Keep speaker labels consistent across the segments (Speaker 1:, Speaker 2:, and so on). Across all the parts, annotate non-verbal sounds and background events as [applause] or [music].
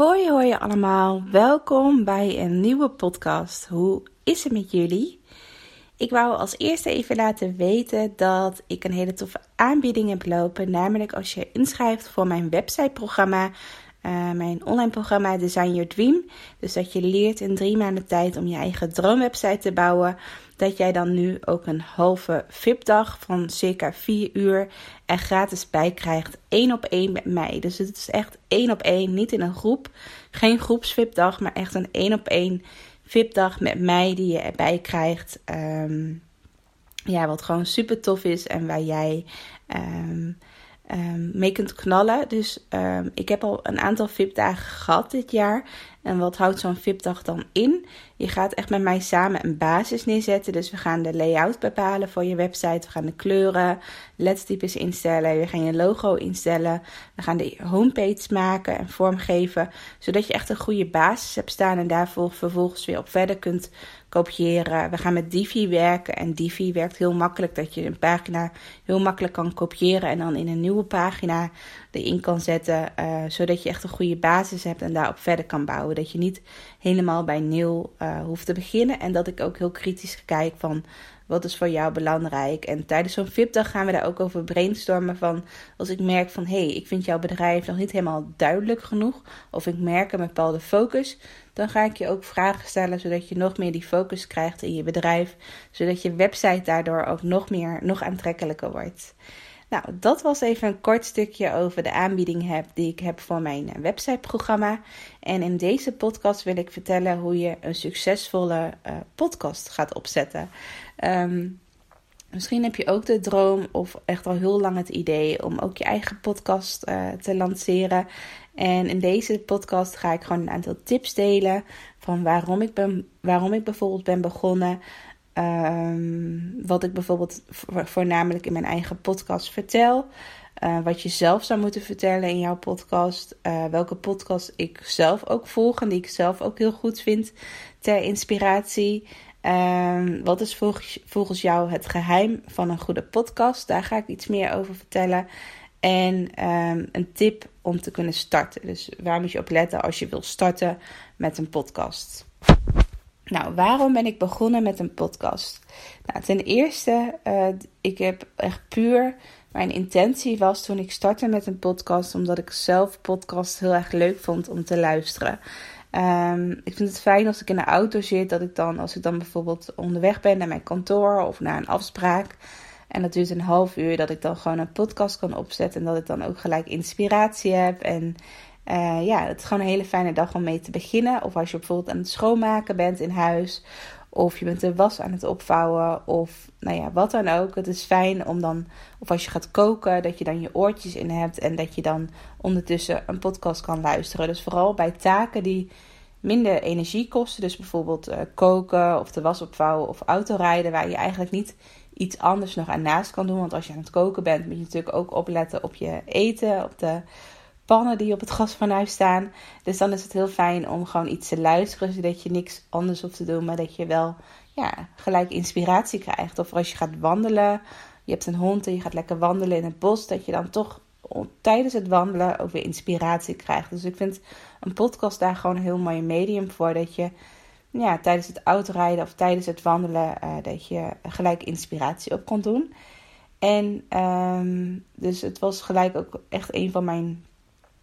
Speaker 1: Hoi, hoi allemaal. Welkom bij een nieuwe podcast. Hoe is het met jullie? Ik wou als eerste even laten weten dat ik een hele toffe aanbieding heb lopen. Namelijk als je inschrijft voor mijn websiteprogramma. Uh, mijn online programma Design Your Dream. Dus dat je leert in drie maanden tijd om je eigen droomwebsite te bouwen. Dat jij dan nu ook een halve VIP-dag van circa 4 uur er gratis bij krijgt. één op één met mij. Dus het is echt één op één, niet in een groep. Geen groeps-VIP-dag, maar echt een één op één VIP-dag met mij die je erbij krijgt. Um, ja, wat gewoon super tof is en waar jij um, um, mee kunt knallen. Dus ik heb al een aantal VIP-dagen gehad dit jaar. En wat houdt zo'n VIP-dag dan in? Je gaat echt met mij samen een basis neerzetten. Dus we gaan de layout bepalen voor je website. We gaan de kleuren, lettertypes instellen. We gaan je logo instellen. We gaan de homepage maken en vormgeven. Zodat je echt een goede basis hebt staan. En daarvoor vervolgens weer op verder kunt kopiëren. We gaan met Divi werken. En Divi werkt heel makkelijk. Dat je een pagina heel makkelijk kan kopiëren. En dan in een nieuwe pagina erin kan zetten. Uh, zodat je echt een goede basis hebt en daarop verder kan bouwen. Dat je niet helemaal bij nul uh, hoeft te beginnen. En dat ik ook heel kritisch kijk van wat is voor jou belangrijk. En tijdens zo'n VIP-dag gaan we daar ook over brainstormen van als ik merk van hé, hey, ik vind jouw bedrijf nog niet helemaal duidelijk genoeg. Of ik merk een bepaalde focus. Dan ga ik je ook vragen stellen zodat je nog meer die focus krijgt in je bedrijf. Zodat je website daardoor ook nog meer, nog aantrekkelijker wordt. Nou, dat was even een kort stukje over de aanbieding heb die ik heb voor mijn websiteprogramma. En in deze podcast wil ik vertellen hoe je een succesvolle uh, podcast gaat opzetten. Um, misschien heb je ook de droom of echt al heel lang het idee om ook je eigen podcast uh, te lanceren. En in deze podcast ga ik gewoon een aantal tips delen van waarom ik, ben, waarom ik bijvoorbeeld ben begonnen. Um, wat ik bijvoorbeeld voornamelijk in mijn eigen podcast vertel. Uh, wat je zelf zou moeten vertellen in jouw podcast. Uh, welke podcast ik zelf ook volg en die ik zelf ook heel goed vind ter inspiratie. Um, wat is volgens, volgens jou het geheim van een goede podcast? Daar ga ik iets meer over vertellen. En um, een tip om te kunnen starten. Dus waar moet je op letten als je wil starten met een podcast? Nou, waarom ben ik begonnen met een podcast? Nou, ten eerste, uh, ik heb echt puur. Mijn intentie was toen ik startte met een podcast, omdat ik zelf podcasts heel erg leuk vond om te luisteren. Um, ik vind het fijn als ik in de auto zit, dat ik dan, als ik dan bijvoorbeeld onderweg ben naar mijn kantoor of naar een afspraak. En dat duurt een half uur, dat ik dan gewoon een podcast kan opzetten. En dat ik dan ook gelijk inspiratie heb. En uh, ja, het is gewoon een hele fijne dag om mee te beginnen. Of als je bijvoorbeeld aan het schoonmaken bent in huis. Of je bent de was aan het opvouwen. Of nou ja, wat dan ook. Het is fijn om dan, of als je gaat koken, dat je dan je oortjes in hebt. En dat je dan ondertussen een podcast kan luisteren. Dus vooral bij taken die minder energie kosten. Dus bijvoorbeeld uh, koken of de was opvouwen of autorijden. Waar je eigenlijk niet iets anders nog aan naast kan doen. Want als je aan het koken bent, moet je natuurlijk ook opletten op je eten. Op de pannen die op het gasfornuis staan. Dus dan is het heel fijn om gewoon iets te luisteren, zodat je niks anders hoeft te doen, maar dat je wel ja, gelijk inspiratie krijgt. Of als je gaat wandelen, je hebt een hond en je gaat lekker wandelen in het bos, dat je dan toch tijdens het wandelen ook weer inspiratie krijgt. Dus ik vind een podcast daar gewoon een heel mooi medium voor, dat je ja, tijdens het autorijden of tijdens het wandelen, uh, dat je gelijk inspiratie op kon doen. En um, dus het was gelijk ook echt een van mijn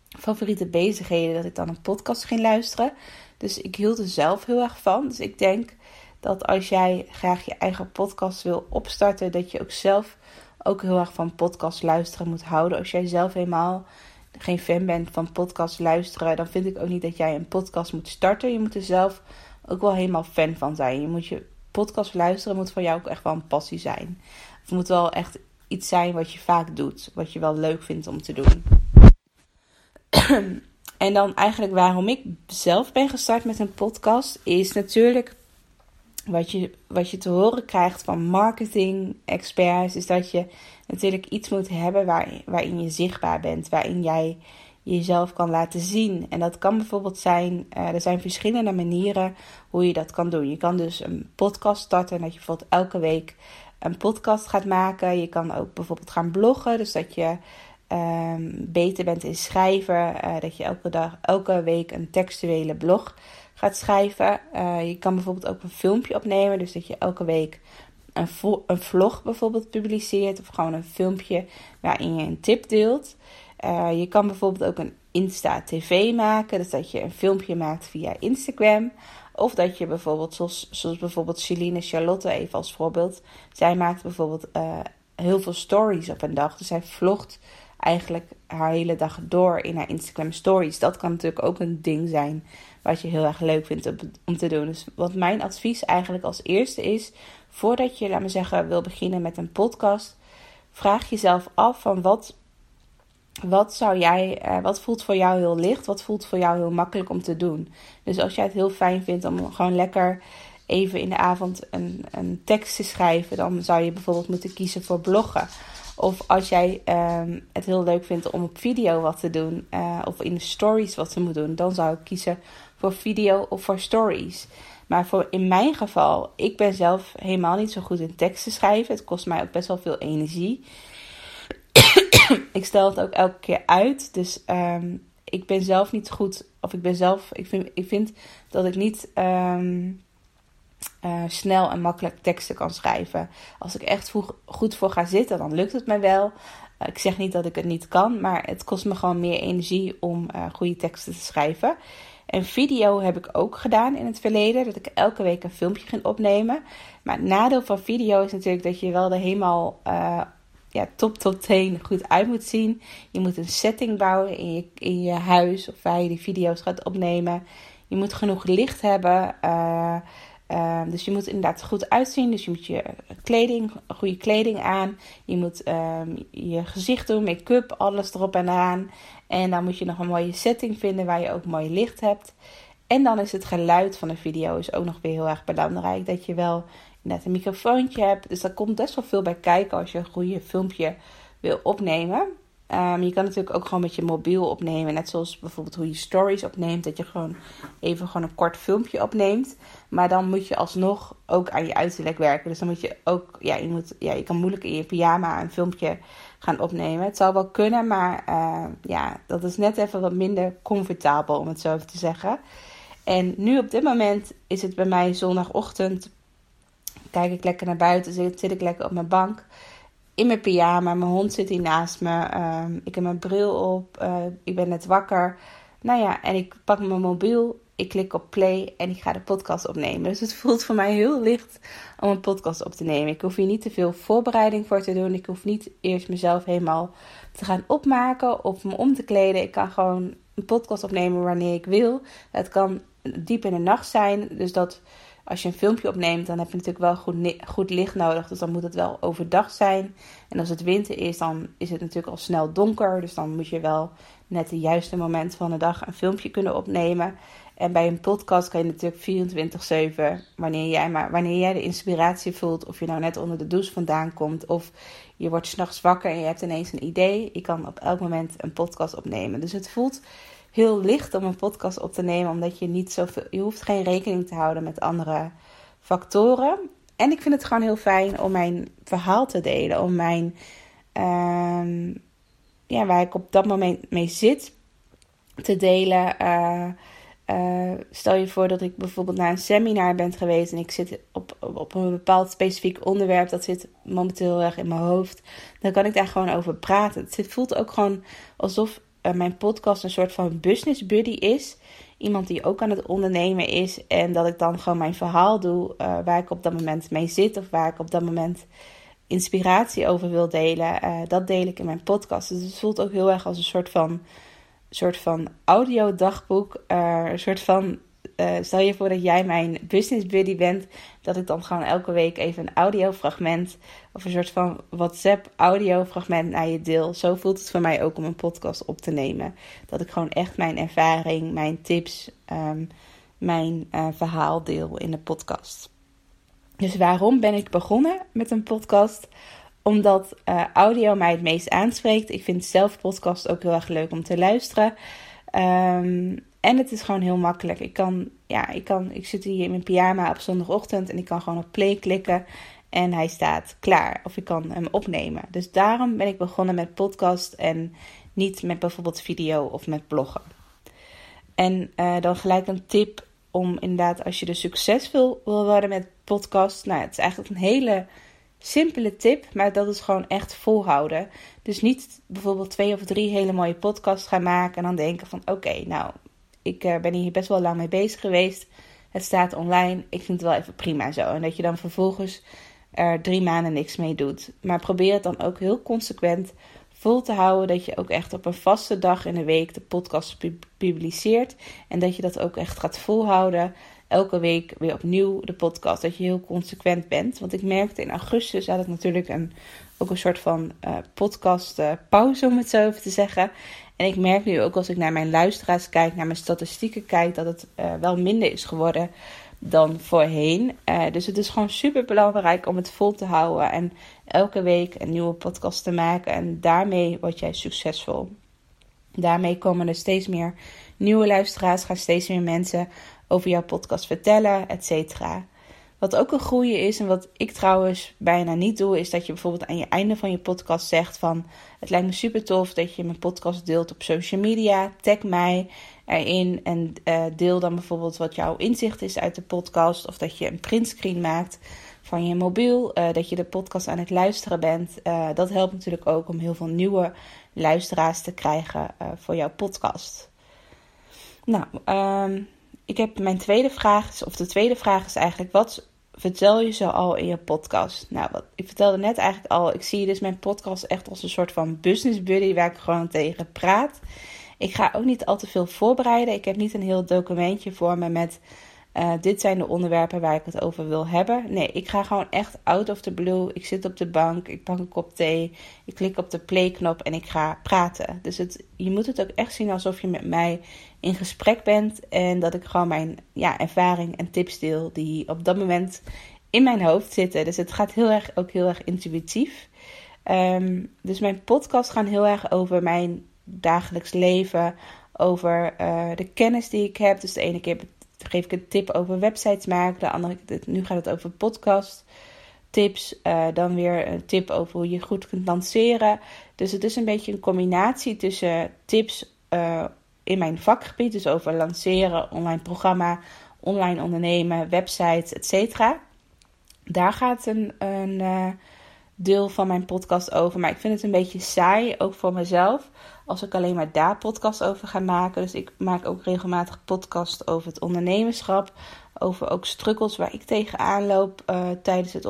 Speaker 1: favoriete bezigheden dat ik dan een podcast ging luisteren. Dus ik hield er zelf heel erg van. Dus ik denk dat als jij graag je eigen podcast wil opstarten, dat je ook zelf ook heel erg van podcast luisteren moet houden. Als jij zelf helemaal geen fan bent van podcast luisteren, dan vind ik ook niet dat jij een podcast moet starten. Je moet er zelf ook wel helemaal fan van zijn. Je moet je podcast luisteren, moet voor jou ook echt wel een passie zijn. Het moet wel echt iets zijn wat je vaak doet, wat je wel leuk vindt om te doen. [clears throat] en dan eigenlijk waarom ik zelf ben gestart met een podcast, is natuurlijk wat je, wat je te horen krijgt van marketing experts, is dat je natuurlijk iets moet hebben waar, waarin je zichtbaar bent, waarin jij jezelf kan laten zien. En dat kan bijvoorbeeld zijn, uh, er zijn verschillende manieren hoe je dat kan doen. Je kan dus een podcast starten, dat je bijvoorbeeld elke week een podcast gaat maken. Je kan ook bijvoorbeeld gaan bloggen, dus dat je um, beter bent in schrijven, uh, dat je elke dag, elke week een textuele blog gaat schrijven. Uh, je kan bijvoorbeeld ook een filmpje opnemen, dus dat je elke week een, een vlog bijvoorbeeld publiceert of gewoon een filmpje waarin je een tip deelt. Uh, je kan bijvoorbeeld ook een Insta TV maken, dus dat je een filmpje maakt via Instagram. Of dat je bijvoorbeeld, zoals, zoals bijvoorbeeld Celine Charlotte, even als voorbeeld. Zij maakt bijvoorbeeld heel veel stories op een dag. Dus zij vlogt eigenlijk haar hele dag door in haar Instagram stories. Dat kan natuurlijk ook een ding zijn wat je heel erg leuk vindt om te doen. Dus wat mijn advies eigenlijk als eerste is, voordat je, laat me zeggen, wil beginnen met een podcast, vraag jezelf af van wat, wat zou jij, eh, wat voelt voor jou heel licht, wat voelt voor jou heel makkelijk om te doen. Dus als jij het heel fijn vindt om gewoon lekker even in de avond een, een tekst te schrijven, dan zou je bijvoorbeeld moeten kiezen voor bloggen. Of als jij um, het heel leuk vindt om op video wat te doen, uh, of in de stories wat te moeten doen, dan zou ik kiezen voor video of voor stories. Maar voor in mijn geval, ik ben zelf helemaal niet zo goed in teksten schrijven. Het kost mij ook best wel veel energie. ik stel het ook elke keer uit. Dus um, ik ben zelf niet goed. Of ik ben zelf. Ik vind, ik vind dat ik niet. Um, uh, snel en makkelijk teksten kan schrijven. Als ik echt goed voor ga zitten, dan lukt het me wel. Uh, ik zeg niet dat ik het niet kan, maar het kost me gewoon meer energie om uh, goede teksten te schrijven. En video heb ik ook gedaan in het verleden, dat ik elke week een filmpje ging opnemen. Maar het nadeel van video is natuurlijk dat je wel er helemaal ja, top tot teen goed uit moet zien. Je moet een setting bouwen in je, in je huis of waar je die video's gaat opnemen. Je moet genoeg licht hebben. Uh, dus je moet inderdaad goed uitzien. Dus je moet je kleding, goede kleding aan. Je moet um, je gezicht doen, make-up, alles erop en eraan. En dan moet je nog een mooie setting vinden waar je ook mooi licht hebt. En dan is het geluid van de video is ook nog weer heel erg belangrijk. Dat je wel inderdaad een microfoontje hebt. Dus daar komt best wel veel bij kijken als je een goede filmpje wil opnemen. Um, je kan natuurlijk ook gewoon met je mobiel opnemen. Net zoals bijvoorbeeld hoe je stories opneemt. Dat je gewoon even gewoon een kort filmpje opneemt. Maar dan moet je alsnog ook aan je uiterlijk werken. Dus dan moet je ook, ja, je, moet, ja, je kan moeilijk in je pyjama een filmpje gaan opnemen. Het zou wel kunnen, maar uh, ja, dat is net even wat minder comfortabel om het zo even te zeggen. En nu op dit moment is het bij mij zondagochtend. Kijk ik lekker naar buiten, zit ik lekker op mijn bank in mijn pyjama. Mijn hond zit hier naast me. Ehm, ik heb mijn bril op. Uh, ik ben net wakker. Nou ja, en ik pak mijn mobiel. Ik klik op play en ik ga de podcast opnemen. Dus het voelt voor mij heel licht om een podcast op te nemen. Ik hoef hier niet te veel voorbereiding voor te doen. Ik hoef niet eerst mezelf helemaal te gaan opmaken of me om te kleden. Ik kan gewoon een podcast opnemen wanneer ik wil. Het kan diep in de nacht zijn. Dus dat als je een filmpje opneemt, dan heb je natuurlijk wel goed, goed licht nodig. Dus dan moet het wel overdag zijn. En als het winter is, dan is het natuurlijk al snel donker. Dus dan moet je wel net het juiste moment van de dag een filmpje kunnen opnemen. En bij een podcast kan je natuurlijk 24-7, wanneer jij, maar, wanneer jij de inspiratie voelt, of je nou net onder de douche vandaan komt, of je wordt s'nachts wakker en je hebt ineens een idee, je kan op elk moment een podcast opnemen. Dus het voelt heel licht om een podcast op te nemen, omdat je niet zoveel, je hoeft geen rekening te houden met andere factoren. En ik vind het gewoon heel fijn om mijn verhaal te delen, om mijn, uh, ja, waar ik op dat moment mee zit, te delen. Uh, uh, stel je voor dat ik bijvoorbeeld naar een seminar ben geweest en ik zit op, op een bepaald specifiek onderwerp, dat zit momenteel heel erg in mijn hoofd. Dan kan ik daar gewoon over praten. Het voelt ook gewoon alsof uh, mijn podcast een soort van business buddy is. Iemand die ook aan het ondernemen is. En dat ik dan gewoon mijn verhaal doe uh, waar ik op dat moment mee zit. Of waar ik op dat moment inspiratie over wil delen. Uh, dat deel ik in mijn podcast. Dus het voelt ook heel erg als een soort van, soort van audiodagboek. een soort van uh, stel je voor dat jij mijn business buddy bent, dat ik dan gewoon elke week even een audiofragment of een soort van WhatsApp audiofragment naar je deel. Zo voelt het voor mij ook om een podcast op te nemen. Dat ik gewoon echt mijn ervaring, mijn tips, ehm, mijn uh, verhaal deel in de podcast. Dus waarom ben ik begonnen met een podcast? Omdat uh, audio mij het meest aanspreekt. Ik vind zelf podcast ook heel erg leuk om te luisteren. Um, en het is gewoon heel makkelijk. Ik kan, ja, ik kan, ik zit hier in mijn pyjama op zondagochtend en ik kan gewoon op play klikken en hij staat klaar. Of ik kan hem opnemen. Dus daarom ben ik begonnen met podcast en niet met bijvoorbeeld video of met bloggen. En uh, dan gelijk een tip om inderdaad, als je er succesvol wil worden met podcast. Nou, het is eigenlijk een hele simpele tip, maar dat is gewoon echt volhouden. Dus niet bijvoorbeeld twee of drie hele mooie podcasts gaan maken en dan denken van oké, nou, ik uh, ben hier best wel lang mee bezig geweest. Het staat online, ik vind het wel even prima zo. En dat je dan vervolgens er drie maanden niks mee doet. Maar probeer het dan ook heel consequent vol te houden dat je ook echt op een vaste dag in de week de podcast publiceert. En dat je dat ook echt gaat volhouden elke week weer opnieuw de podcast. Dat je heel consequent bent. Want ik merkte in augustus had ik natuurlijk een, ook een soort van uh, podcast uh, pauze, om het zo even te zeggen. En ik merk nu ook als ik naar mijn luisteraars kijk, naar mijn statistieken kijk, dat het uh, wel minder is geworden dan voorheen. dus het is gewoon super belangrijk om het vol te houden en elke week een nieuwe podcast te maken. En daarmee word jij succesvol. Daarmee komen er steeds meer nieuwe luisteraars, gaan steeds meer mensen over jouw podcast vertellen, et cetera. Wat ook een groei is en wat ik trouwens bijna niet doe, is dat je bijvoorbeeld aan je einde van je podcast zegt van het lijkt me super tof dat je mijn podcast deelt op social media. Tag mij erin en uh, deel dan bijvoorbeeld wat jouw inzicht is uit de podcast. Of dat je een printscreen maakt van je mobiel, uh, dat je de podcast aan het luisteren bent. Uh, dat helpt natuurlijk ook om heel veel nieuwe luisteraars te krijgen voor jouw podcast. Nou, um, ik heb mijn tweede vraag, of de tweede vraag is eigenlijk: wat vertel je zo al in je podcast? Nou, wat, ik vertelde net eigenlijk al, ik zie dus mijn podcast echt als een soort van business buddy waar ik gewoon tegen praat. Ik ga ook niet al te veel voorbereiden. Ik heb niet een heel documentje voor me met uh, dit zijn de onderwerpen waar ik het over wil hebben. Nee, ik ga gewoon echt out of the blue. Ik zit op de bank, ik pak een kop thee, ik klik op de play-knop en ik ga praten. Dus het, je moet het ook echt zien alsof je met mij in gesprek bent en dat ik gewoon mijn ja, ervaring en tips deel die op dat moment in mijn hoofd zitten. Dus het gaat heel erg, ook heel erg intuïtief. Um, dus mijn podcast gaan heel erg over mijn dagelijks leven, over uh, de kennis die ik heb. Dus de ene keer geef ik een tip over websites maken. De andere, nu gaat het over podcast tips. Uh, dan weer een tip over hoe je goed kunt lanceren. Dus het is een beetje een combinatie tussen tips uh, in mijn vakgebied. Dus over lanceren, online programma, online ondernemen, websites, etc. Daar gaat een, een uh, deel van mijn podcast over. Maar ik vind het een beetje saai, ook voor mezelf als ik alleen maar daar podcast over ga maken. Dus ik maak ook regelmatig podcast over het ondernemerschap. Over ook struggles waar ik tegenaan loop uh, tijdens, het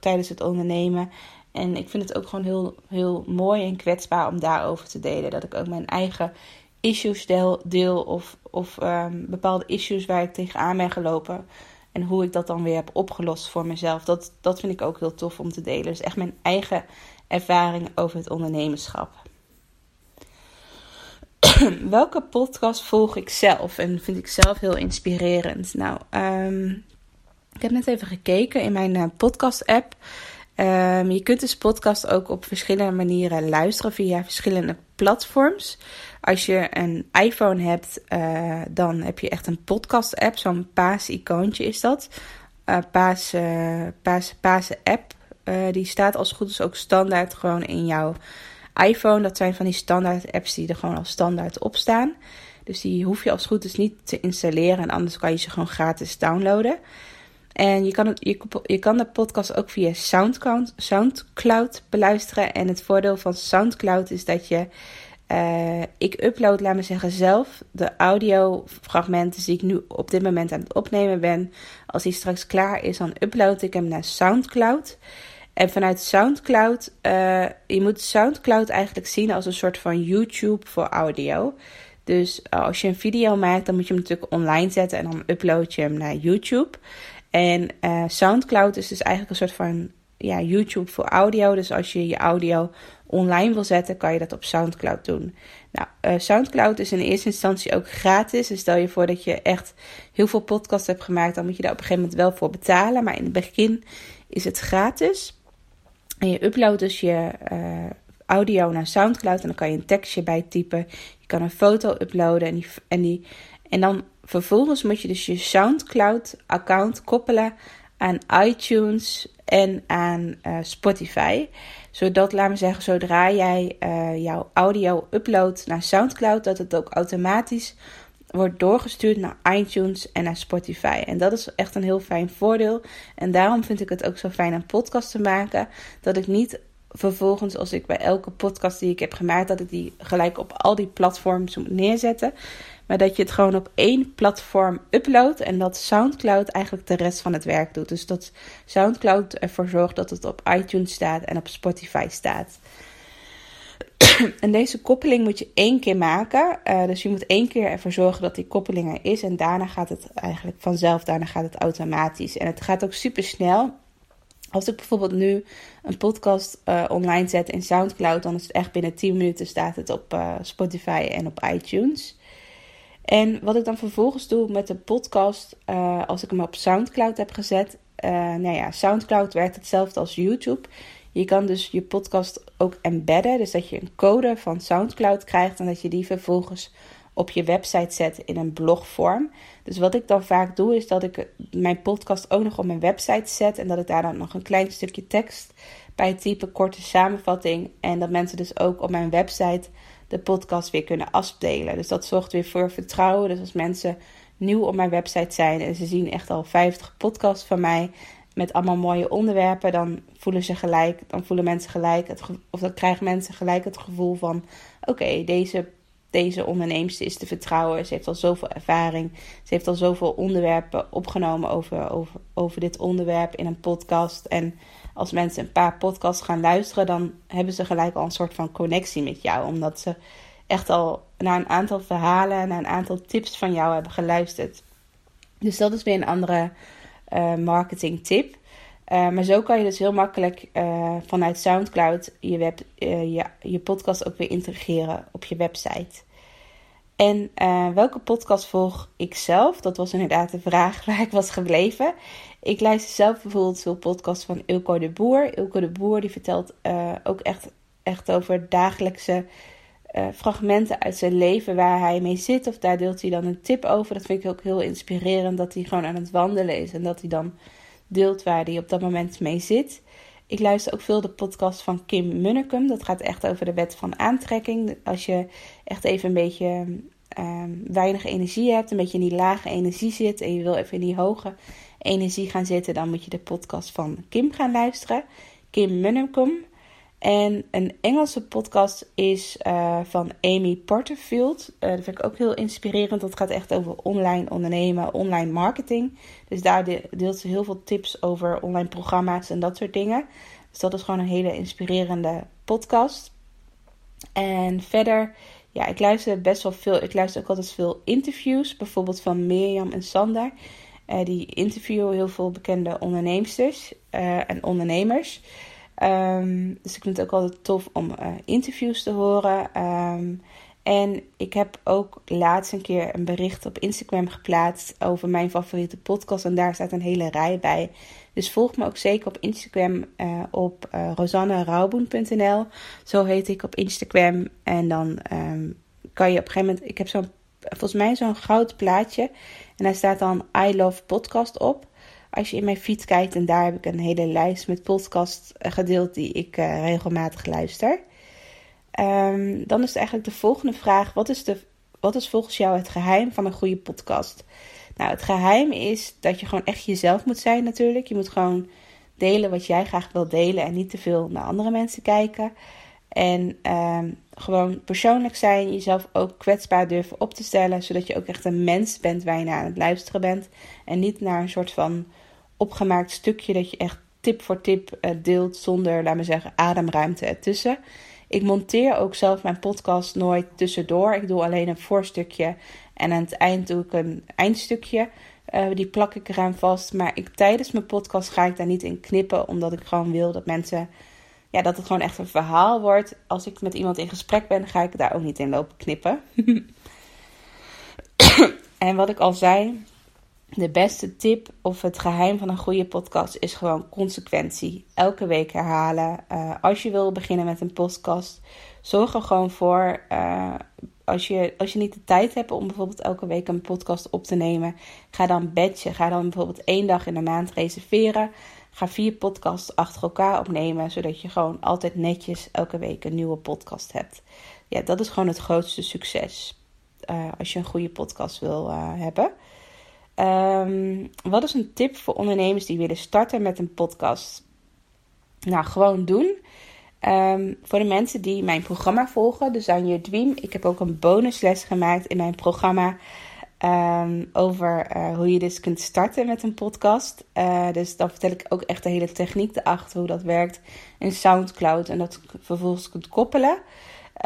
Speaker 1: tijdens het ondernemen. En ik vind het ook gewoon heel, heel mooi en kwetsbaar om daarover te delen. Dat ik ook mijn eigen issues deel, deel of, of um, bepaalde issues waar ik tegenaan ben gelopen. En hoe ik dat dan weer heb opgelost voor mezelf. Dat, dat vind ik ook heel tof om te delen. Dus echt mijn eigen ervaring over het ondernemerschap. [clears throat] welke podcast volg ik zelf en vind ik zelf heel inspirerend? Nou, um, ik heb net even gekeken in mijn uh, podcast-app. Um, je kunt dus podcast ook op verschillende manieren luisteren via verschillende platforms. Als je een iPhone hebt, uh, dan heb je echt een podcast-app. Zo'n paas-icoontje is dat. Uh, paas, paas, paas-app. die staat als goed is ook standaard gewoon in jouw iPhone, dat zijn van die standaard apps die er gewoon als standaard op staan. Dus die hoef je als goed is niet te installeren. En anders kan je ze gewoon gratis downloaden. En je kan, je, je kan de podcast ook via Soundcloud, Soundcloud beluisteren. En het voordeel van Soundcloud is dat je. Uh, ik upload, laat me zeggen, zelf de audiofragmenten die ik nu op dit moment aan het opnemen ben. Als die straks klaar is, dan upload ik hem naar Soundcloud. En vanuit SoundCloud, uh, je moet SoundCloud eigenlijk zien als een soort van YouTube voor audio. Dus als je een video maakt, dan moet je hem natuurlijk online zetten en dan upload je hem naar YouTube. En SoundCloud is dus eigenlijk een soort van ja, YouTube voor audio. Dus als je je audio online wil zetten, kan je dat op SoundCloud doen. Nou, uh, SoundCloud is in eerste instantie ook gratis. Dus stel je voor dat je echt heel veel podcasts hebt gemaakt, dan moet je daar op een gegeven moment wel voor betalen. Maar in het begin is het gratis. En je uploadt dus je uh, audio naar SoundCloud en dan kan je een tekstje bij typen. Je kan een foto uploaden en, die, en, die, en dan vervolgens moet je dus je SoundCloud-account koppelen aan iTunes en aan uh, Spotify. Zodat, laat me zeggen, zodra jij uh, jouw audio uploadt naar SoundCloud, dat het ook automatisch wordt doorgestuurd naar iTunes en naar Spotify. En dat is echt een heel fijn voordeel. En daarom vind ik het ook zo fijn een podcast te maken. Dat ik niet vervolgens, als ik bij elke podcast die ik heb gemaakt, dat ik die gelijk op al die platforms moet neerzetten. Maar dat je het gewoon op één platform uploadt en dat SoundCloud eigenlijk de rest van het werk doet. Dus dat SoundCloud ervoor zorgt dat het op iTunes staat en op Spotify staat. [clears throat] en deze koppeling moet je één keer maken. Uh, dus je moet één keer ervoor zorgen dat die koppeling er is. En daarna gaat het eigenlijk vanzelf, daarna gaat het automatisch. En het gaat ook super snel. Als ik bijvoorbeeld nu een podcast uh, online zet in SoundCloud, dan is het echt binnen 10 minuten staat het op uh, Spotify en op iTunes. En wat ik dan vervolgens doe met de podcast, uh, als ik hem op SoundCloud heb gezet. Uh, nou ja, SoundCloud werkt hetzelfde als YouTube. Je kan dus je podcast ook embedden. Dus dat je een code van SoundCloud krijgt en dat je die vervolgens op je website zet in een blogvorm. Dus wat ik dan vaak doe, is dat ik mijn podcast ook nog op mijn website zet. En dat ik daar dan nog een klein stukje tekst bij type, korte samenvatting. En dat mensen dus ook op mijn website de podcast weer kunnen afdelen. Dus dat zorgt weer voor vertrouwen. Dus als mensen nieuw op mijn website zijn en ze zien echt al 50 podcasts van mij met allemaal mooie onderwerpen, dan voelen ze gelijk, dan voelen mensen gelijk of dan krijgen mensen gelijk het gevoel van oké, deze deze onderneemster is te vertrouwen. Ze heeft al zoveel ervaring. Ze heeft al zoveel onderwerpen opgenomen over, over, over dit onderwerp in een podcast. En als mensen een paar podcasts gaan luisteren, dan hebben ze gelijk al een soort van connectie met jou. Omdat ze echt al naar een aantal verhalen, naar een aantal tips van jou hebben geluisterd. Dus dat is weer een andere uh, marketing tip. Uh, maar zo kan je dus heel makkelijk uh, vanuit SoundCloud je, web, je, je podcast ook weer integreren op je website. En welke podcast volg ik zelf? Dat was inderdaad de vraag [laughs] waar ik was gebleven. Ik luister zelf bijvoorbeeld veel podcasts van Ilko de Boer. Ilko de Boer die vertelt uh, ook echt, echt over dagelijkse uh, fragmenten uit zijn leven waar hij mee zit. Of daar deelt hij dan een tip over. Dat vind ik ook heel inspirerend dat hij gewoon aan het wandelen is. En dat hij dan deelt waar hij op dat moment mee zit. Ik luister ook veel de podcast van Kim Munnekum. Dat gaat echt over de wet van aantrekking. Als je echt even een beetje um, weinig energie hebt, een beetje in die lage energie zit en je wil even in die hoge energie gaan zitten, dan moet je de podcast van Kim gaan luisteren. Kim Munnekom. En een Engelse podcast is uh, van Amy Porterfield. Uh, dat vind ik ook heel inspirerend. Dat gaat echt over online ondernemen, online marketing. Dus daar deelt ze heel veel tips over online programma's en dat soort dingen. Dus dat is gewoon een hele inspirerende podcast. En verder, ja, ik luister best wel veel. Ik luister ook altijd veel interviews. Bijvoorbeeld van Mirjam en Sander. Uh, die interviewen heel veel bekende onderneemsters uh, en ondernemers. Um, dus ik vind het ook altijd tof om uh, interviews te horen. Um, en ik heb ook laatst een keer een bericht op Instagram geplaatst over mijn favoriete podcast. En daar staat een hele rij bij. Dus volg me ook zeker op Instagram uh, op uh. Zo heet ik op Instagram. En dan um, kan je op een gegeven moment... Ik heb zo'n, volgens mij zo'n goud plaatje. En daar staat dan I Love Podcast op. Als je in mijn feed kijkt, en daar heb ik een hele lijst met podcasts eh, gedeeld die ik regelmatig luister. Um, dan is eigenlijk de volgende vraag: wat is, de, wat is volgens jou het geheim van een goede podcast? Nou, het geheim is dat je gewoon echt jezelf moet zijn, natuurlijk. Je moet gewoon delen wat jij graag wil delen en niet te veel naar andere mensen kijken. En um, gewoon persoonlijk zijn, jezelf ook kwetsbaar durven op te stellen, zodat je ook echt een mens bent waar je naar aan het luisteren bent. En niet naar een soort van opgemaakt stukje dat je echt tip voor tip uh, deelt zonder, laat me zeggen, ademruimte ertussen. Ik monteer ook zelf mijn podcast nooit tussendoor. Ik doe alleen een voorstukje en aan het eind doe ik een eindstukje. Uh, die plak ik eraan vast. Maar ik, tijdens mijn podcast ga ik daar niet in knippen. Omdat ik gewoon wil dat mensen. Ja, dat het gewoon echt een verhaal wordt. Als ik met iemand in gesprek ben, ga ik daar ook niet in lopen knippen. [laughs] en wat ik al zei. De beste tip of het geheim van een goede podcast is gewoon consequentie. Elke week herhalen. Uh, als je wil beginnen met een podcast, zorg er gewoon voor. Uh, als je, als je niet de tijd hebt om bijvoorbeeld elke week een podcast op te nemen, ga dan batchen. Ga dan bijvoorbeeld één dag in de maand reserveren. Ga vier podcasts achter elkaar opnemen, zodat je gewoon altijd netjes elke week een nieuwe podcast hebt. Ja, dat is gewoon het grootste succes uh, als je een goede podcast wil uh, hebben. Um, wat is een tip voor ondernemers die willen starten met een podcast? Nou, gewoon doen. Um, voor de mensen die mijn programma volgen, dus aan je Dream. Ik heb ook een bonusles gemaakt in mijn programma um, over uh, hoe je dus kunt starten met een podcast. Uh, dus dan vertel ik ook echt de hele techniek erachter, hoe dat werkt in SoundCloud en dat vervolgens kunt koppelen.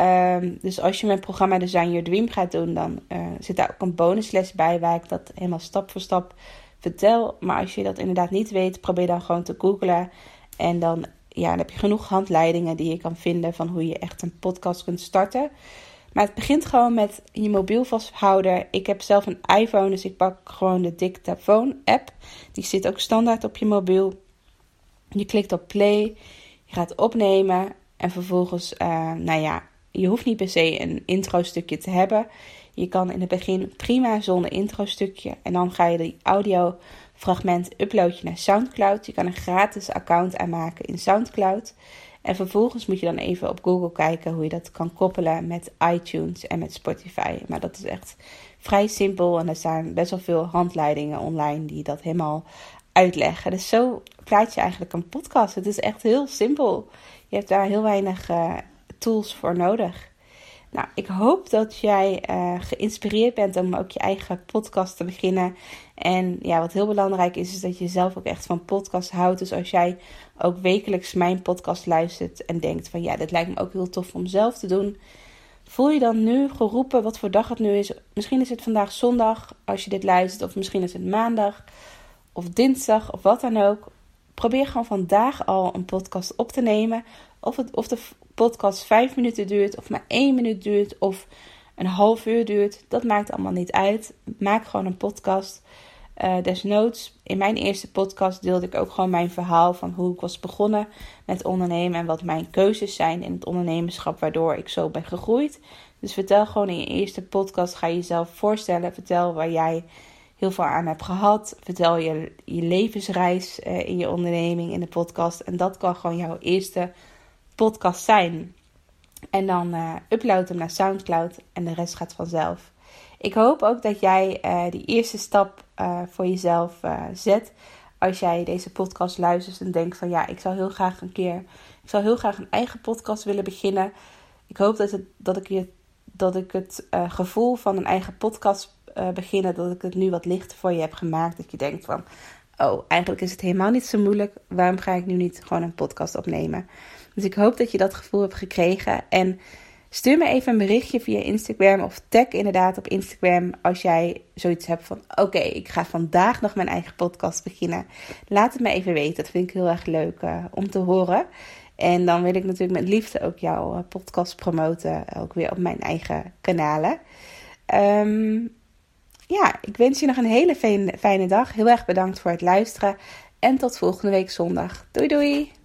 Speaker 1: Um, dus als je mijn programma Design Your Dream gaat doen, dan uh, zit daar ook een bonusles bij waar ik dat helemaal stap voor stap vertel. Maar als je dat inderdaad niet weet, probeer dan gewoon te googlen en dan ja, dan heb je genoeg handleidingen die je kan vinden van hoe je echt een podcast kunt starten. Maar het begint gewoon met je mobiel vasthouden. Ik heb zelf een iPhone, dus ik pak gewoon de Dictaphone app. Die zit ook standaard op je mobiel. Je klikt op play, je gaat opnemen en vervolgens, uh, nou ja, je hoeft niet per se een intro stukje te hebben. Je kan in het begin prima zonder intro stukje en dan ga je die audio fragment upload je naar SoundCloud. Je kan een gratis account aanmaken in SoundCloud. En vervolgens moet je dan even op Google kijken hoe je dat kan koppelen met iTunes en met Spotify. Maar dat is echt vrij simpel en er staan best wel veel handleidingen online die dat helemaal uitleggen. Dus zo plaat je eigenlijk een podcast. Het is echt heel simpel. Je hebt daar heel weinig uh, tools voor nodig. Nou, ik hoop dat jij uh, geïnspireerd bent om ook je eigen podcast te beginnen. En ja, wat heel belangrijk is, is dat je zelf ook echt van podcast houdt. Dus als jij ook wekelijks mijn podcast luistert en denkt van ja, dit lijkt me ook heel tof om zelf te doen. Voel je dan nu geroepen wat voor dag het nu is? Misschien is het vandaag zondag als je dit luistert, of misschien is het maandag of dinsdag of wat dan ook. Probeer gewoon vandaag al een podcast op te nemen. Of, het, of de podcast vijf minuten duurt, of maar één minuut duurt, of een half uur duurt. Dat maakt allemaal niet uit. Maak gewoon een podcast. Uh, desnoods, in mijn eerste podcast deelde ik ook gewoon mijn verhaal van hoe ik was begonnen met ondernemen en wat mijn keuzes zijn in het ondernemerschap, waardoor ik zo ben gegroeid. Dus vertel gewoon in je eerste podcast, ga je jezelf voorstellen, vertel waar jij heel veel aan hebt gehad, vertel je, je levensreis uh, in je onderneming in de podcast. En dat kan gewoon jouw eerste zijn. En dan uh, upload hem naar SoundCloud en de rest gaat vanzelf. Ik hoop ook dat jij uh, die eerste stap uh, voor jezelf zet. Als jij deze podcast luistert en denkt van ja, ik zou heel graag een keer, ik zou heel graag een eigen podcast willen beginnen. Ik hoop dat, het, dat ik, je, dat ik het gevoel van een eigen podcast beginnen, dat ik het nu wat lichter voor je heb gemaakt. Dat je denkt van, oh, eigenlijk is het helemaal niet zo moeilijk. Waarom ga ik nu niet gewoon een podcast opnemen? Dus ik hoop dat je dat gevoel hebt gekregen. En stuur me even een berichtje via Instagram of tag inderdaad op Instagram als jij zoiets hebt van: oké, ik ga vandaag nog mijn eigen podcast beginnen. Laat het me even weten. Dat vind ik heel erg leuk uh, om te horen. En dan wil ik natuurlijk met liefde ook jouw eh, podcast promoten, ook weer op mijn eigen kanalen. Um, ja, ik wens je nog een hele fijne dag. Heel erg bedankt voor het luisteren. En tot volgende week zondag. Doei doei!